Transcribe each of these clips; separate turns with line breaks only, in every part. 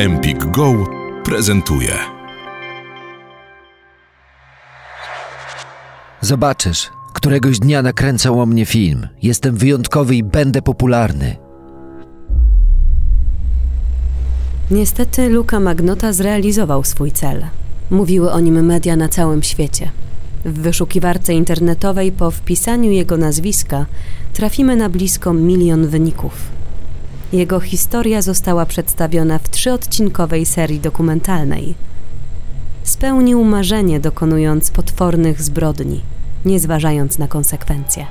Empik Go prezentuje.
Zobaczysz, któregoś dnia nakręcał o mnie film. Jestem wyjątkowy i będę popularny.
Niestety Luca Magnota zrealizował swój cel. Mówiły o nim media na całym świecie. W wyszukiwarce internetowej po wpisaniu jego nazwiska trafimy na blisko milion wyników. Jego historia została przedstawiona w trzyodcinkowej serii dokumentalnej. Spełnił marzenie, dokonując potwornych zbrodni, nie zważając na konsekwencje.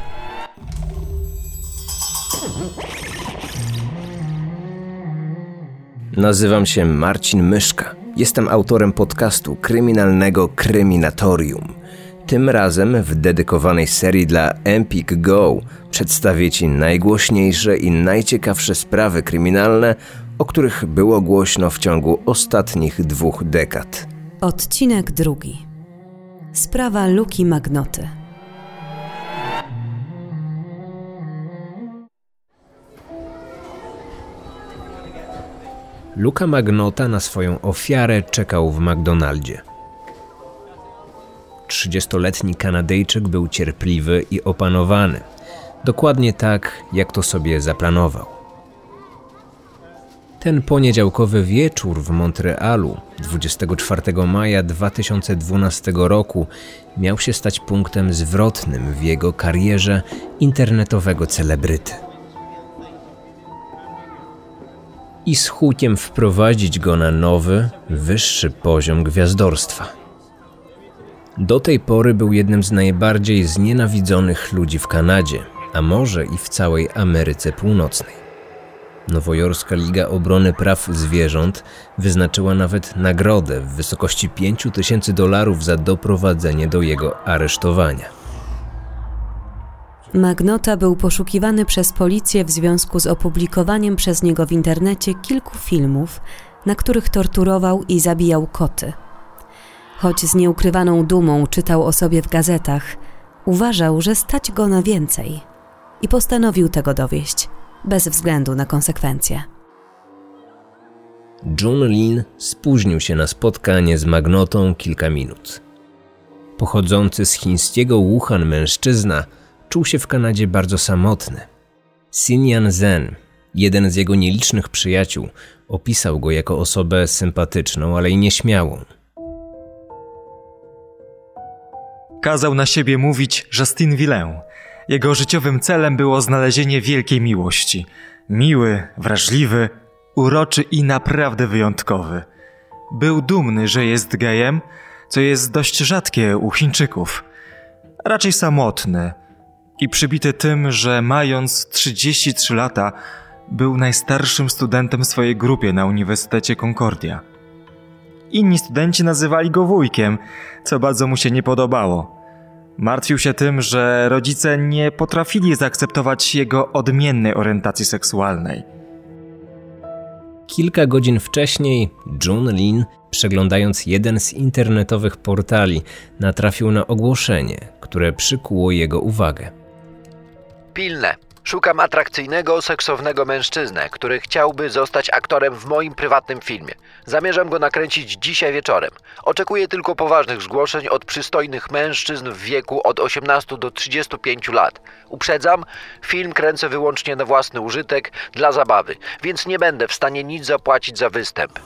Nazywam się Marcin Myszka. Jestem autorem podcastu kryminalnego Kryminatorium. Tym razem w dedykowanej serii dla Empik Go przedstawię Ci najgłośniejsze i najciekawsze sprawy kryminalne, o których było głośno w ciągu ostatnich dwóch dekad.
Odcinek drugi. Sprawa Luki Magnoty.
Luka Magnota na swoją ofiarę czekał w McDonaldzie. 30-letni Kanadyjczyk był cierpliwy i opanowany. Dokładnie tak, jak to sobie zaplanował. Ten poniedziałkowy wieczór w Montrealu 24 maja 2012 roku miał się stać punktem zwrotnym w jego karierze internetowego celebryty. I z hukiem wprowadzić go na nowy, wyższy poziom gwiazdorstwa. Do tej pory był jednym z najbardziej znienawidzonych ludzi w Kanadzie, a może i w całej Ameryce Północnej. Nowojorska Liga Obrony Praw Zwierząt wyznaczyła nawet nagrodę w wysokości 5 tysięcy dolarów za doprowadzenie do jego aresztowania.
Magnota był poszukiwany przez policję w związku z opublikowaniem przez niego w internecie kilku filmów, na których torturował i zabijał koty. Choć z nieukrywaną dumą czytał o sobie w gazetach, uważał, że stać go na więcej i postanowił tego dowieść, bez względu na konsekwencje.
John Lin spóźnił się na spotkanie z Magnotą kilka minut. Pochodzący z chińskiego Wuhan mężczyzna czuł się w Kanadzie bardzo samotny. Xin Zen, jeden z jego nielicznych przyjaciół, opisał go jako osobę sympatyczną, ale i nieśmiałą.
Kazał na siebie mówić Justin Villain. Jego życiowym celem było znalezienie wielkiej miłości. Miły, wrażliwy, uroczy i naprawdę wyjątkowy. Był dumny, że jest gejem, co jest dość rzadkie u Chińczyków. Raczej samotny i przybity tym, że mając 33 lata, był najstarszym studentem swojej grupie na Uniwersytecie Concordia. Inni studenci nazywali go wujkiem, co bardzo mu się nie podobało. Martwił się tym, że rodzice nie potrafili zaakceptować jego odmiennej orientacji seksualnej.
Kilka godzin wcześniej Jun Lin, przeglądając jeden z internetowych portali, natrafił na ogłoszenie, które przykuło jego uwagę.
Pilne. Szukam atrakcyjnego, seksownego mężczyznę, który chciałby zostać aktorem w moim prywatnym filmie. Zamierzam go nakręcić dzisiaj wieczorem. Oczekuję tylko poważnych zgłoszeń od przystojnych mężczyzn w wieku od 18 do 35 lat. Uprzedzam, film kręcę wyłącznie na własny użytek, dla zabawy, więc nie będę w stanie nic zapłacić za występ.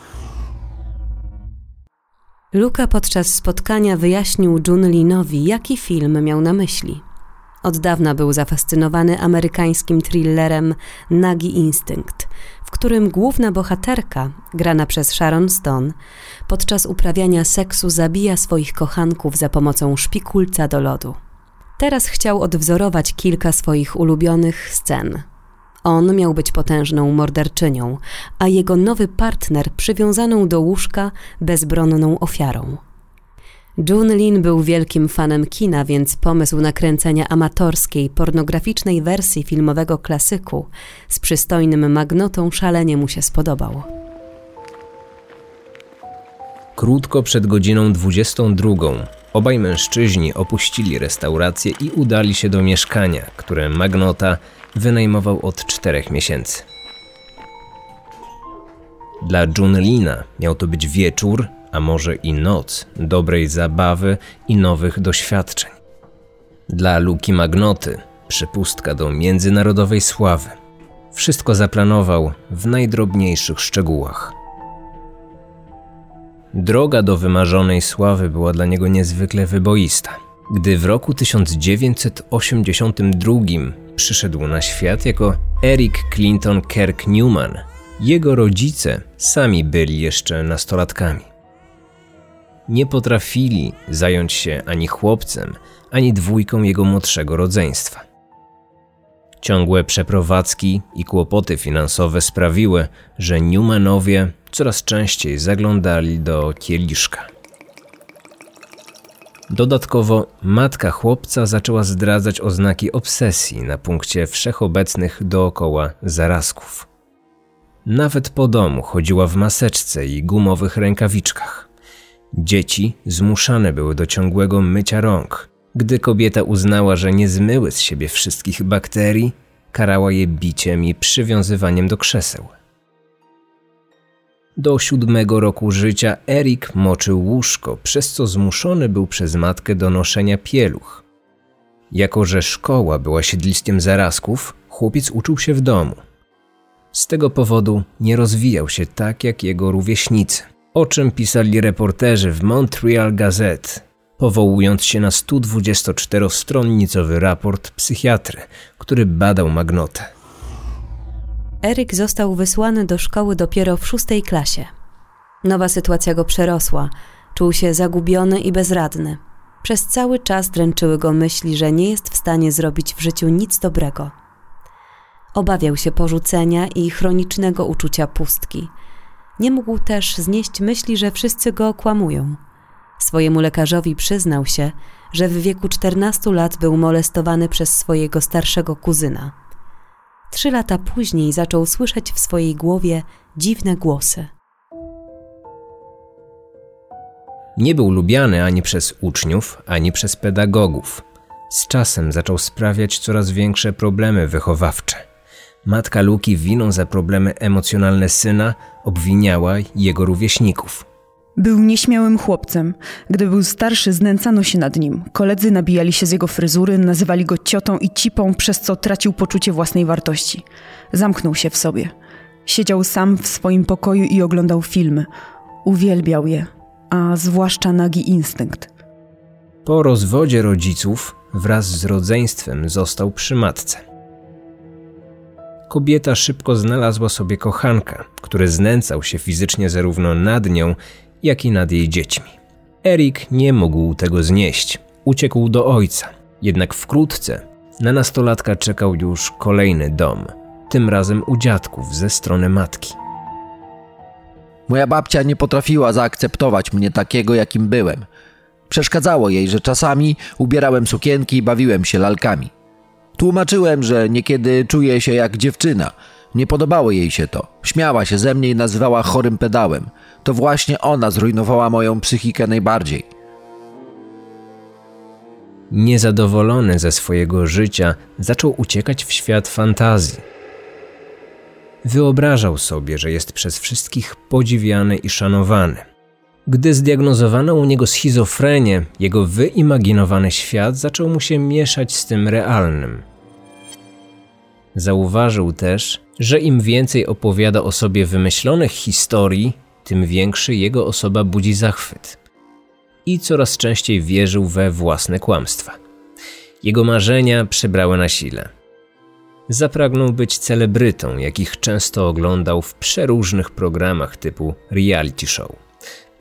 Luka podczas spotkania wyjaśnił Jun Linowi, jaki film miał na myśli. Od dawna był zafascynowany amerykańskim thrillerem Nagi Instynkt, w którym główna bohaterka, grana przez Sharon Stone, podczas uprawiania seksu zabija swoich kochanków za pomocą szpikulca do lodu. Teraz chciał odwzorować kilka swoich ulubionych scen. On miał być potężną morderczynią, a jego nowy partner przywiązaną do łóżka bezbronną ofiarą. Jun Lin był wielkim fanem kina, więc pomysł nakręcenia amatorskiej, pornograficznej wersji filmowego klasyku z przystojnym magnotą szalenie mu się spodobał.
Krótko przed godziną 22 obaj mężczyźni opuścili restaurację i udali się do mieszkania, które Magnota wynajmował od czterech miesięcy. Dla Junelina miał to być wieczór, a może i noc dobrej zabawy i nowych doświadczeń. Dla Luki Magnoty przepustka do międzynarodowej sławy. Wszystko zaplanował w najdrobniejszych szczegółach. Droga do wymarzonej sławy była dla niego niezwykle wyboista. Gdy w roku 1982 przyszedł na świat jako Eric Clinton Kirk Newman, jego rodzice sami byli jeszcze nastolatkami. Nie potrafili zająć się ani chłopcem, ani dwójką jego młodszego rodzeństwa. Ciągłe przeprowadzki i kłopoty finansowe sprawiły, że Newmanowie coraz częściej zaglądali do kieliszka. Dodatkowo matka chłopca zaczęła zdradzać oznaki obsesji na punkcie wszechobecnych dookoła zarazków. Nawet po domu chodziła w maseczce i gumowych rękawiczkach. Dzieci zmuszane były do ciągłego mycia rąk. Gdy kobieta uznała, że nie zmyły z siebie wszystkich bakterii, karała je biciem i przywiązywaniem do krzeseł. Do siódmego roku życia Erik moczył łóżko, przez co zmuszony był przez matkę do noszenia pieluch. Jako, że szkoła była siedliskiem zarazków, chłopiec uczył się w domu. Z tego powodu nie rozwijał się tak jak jego rówieśnicy, o czym pisali reporterzy w Montreal Gazette, powołując się na 124-stronnicowy raport psychiatry, który badał Magnotę.
Eryk został wysłany do szkoły dopiero w szóstej klasie. Nowa sytuacja go przerosła. Czuł się zagubiony i bezradny. Przez cały czas dręczyły go myśli, że nie jest w stanie zrobić w życiu nic dobrego. Obawiał się porzucenia i chronicznego uczucia pustki. Nie mógł też znieść myśli, że wszyscy go okłamują. Swojemu lekarzowi przyznał się, że w wieku 14 lat był molestowany przez swojego starszego kuzyna. Trzy lata później zaczął słyszeć w swojej głowie dziwne głosy.
Nie był lubiany ani przez uczniów, ani przez pedagogów. Z czasem zaczął sprawiać coraz większe problemy wychowawcze. Matka Luki winą za problemy emocjonalne syna obwiniała jego rówieśników.
Był nieśmiałym chłopcem. Gdy był starszy, znęcano się nad nim. Koledzy nabijali się z jego fryzury, nazywali go ciotą i cipą, przez co tracił poczucie własnej wartości. Zamknął się w sobie. Siedział sam w swoim pokoju i oglądał filmy. Uwielbiał je, a zwłaszcza nagi instynkt.
Po rozwodzie rodziców wraz z rodzeństwem został przy matce. Kobieta szybko znalazła sobie kochanka, który znęcał się fizycznie zarówno nad nią, jak i nad jej dziećmi. Erik nie mógł tego znieść. Uciekł do ojca. Jednak wkrótce na nastolatka czekał już kolejny dom, tym razem u dziadków ze strony matki.
Moja babcia nie potrafiła zaakceptować mnie takiego, jakim byłem. Przeszkadzało jej, że czasami ubierałem sukienki i bawiłem się lalkami. Tłumaczyłem, że niekiedy czuję się jak dziewczyna. Nie podobało jej się to. Śmiała się ze mnie i nazywała chorym pedałem. To właśnie ona zrujnowała moją psychikę najbardziej.
Niezadowolony ze swojego życia, zaczął uciekać w świat fantazji. Wyobrażał sobie, że jest przez wszystkich podziwiany i szanowany. Gdy zdiagnozowano u niego schizofrenię, jego wyimaginowany świat zaczął mu się mieszać z tym realnym. Zauważył też, że im więcej opowiada o sobie wymyślonych historii, tym większy jego osoba budzi zachwyt. I coraz częściej wierzył we własne kłamstwa. Jego marzenia przybrały na sile. Zapragnął być celebrytą, jakich często oglądał w przeróżnych programach typu reality show.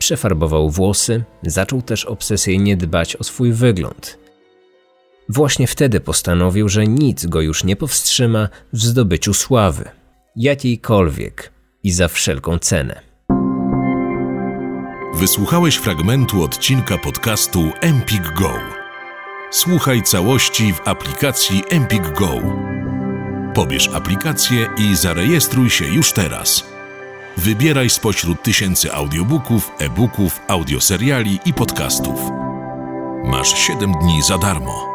Przefarbował włosy, zaczął też obsesyjnie dbać o swój wygląd. Właśnie wtedy postanowił, że nic go już nie powstrzyma w zdobyciu sławy, jakiejkolwiek i za wszelką cenę.
Wysłuchałeś fragmentu odcinka podcastu Empik Go. Słuchaj całości w aplikacji Empik Go. Pobierz aplikację i zarejestruj się już teraz. Wybieraj spośród tysięcy audiobooków, e-booków, audioseriali i podcastów. Masz 7 dni za darmo.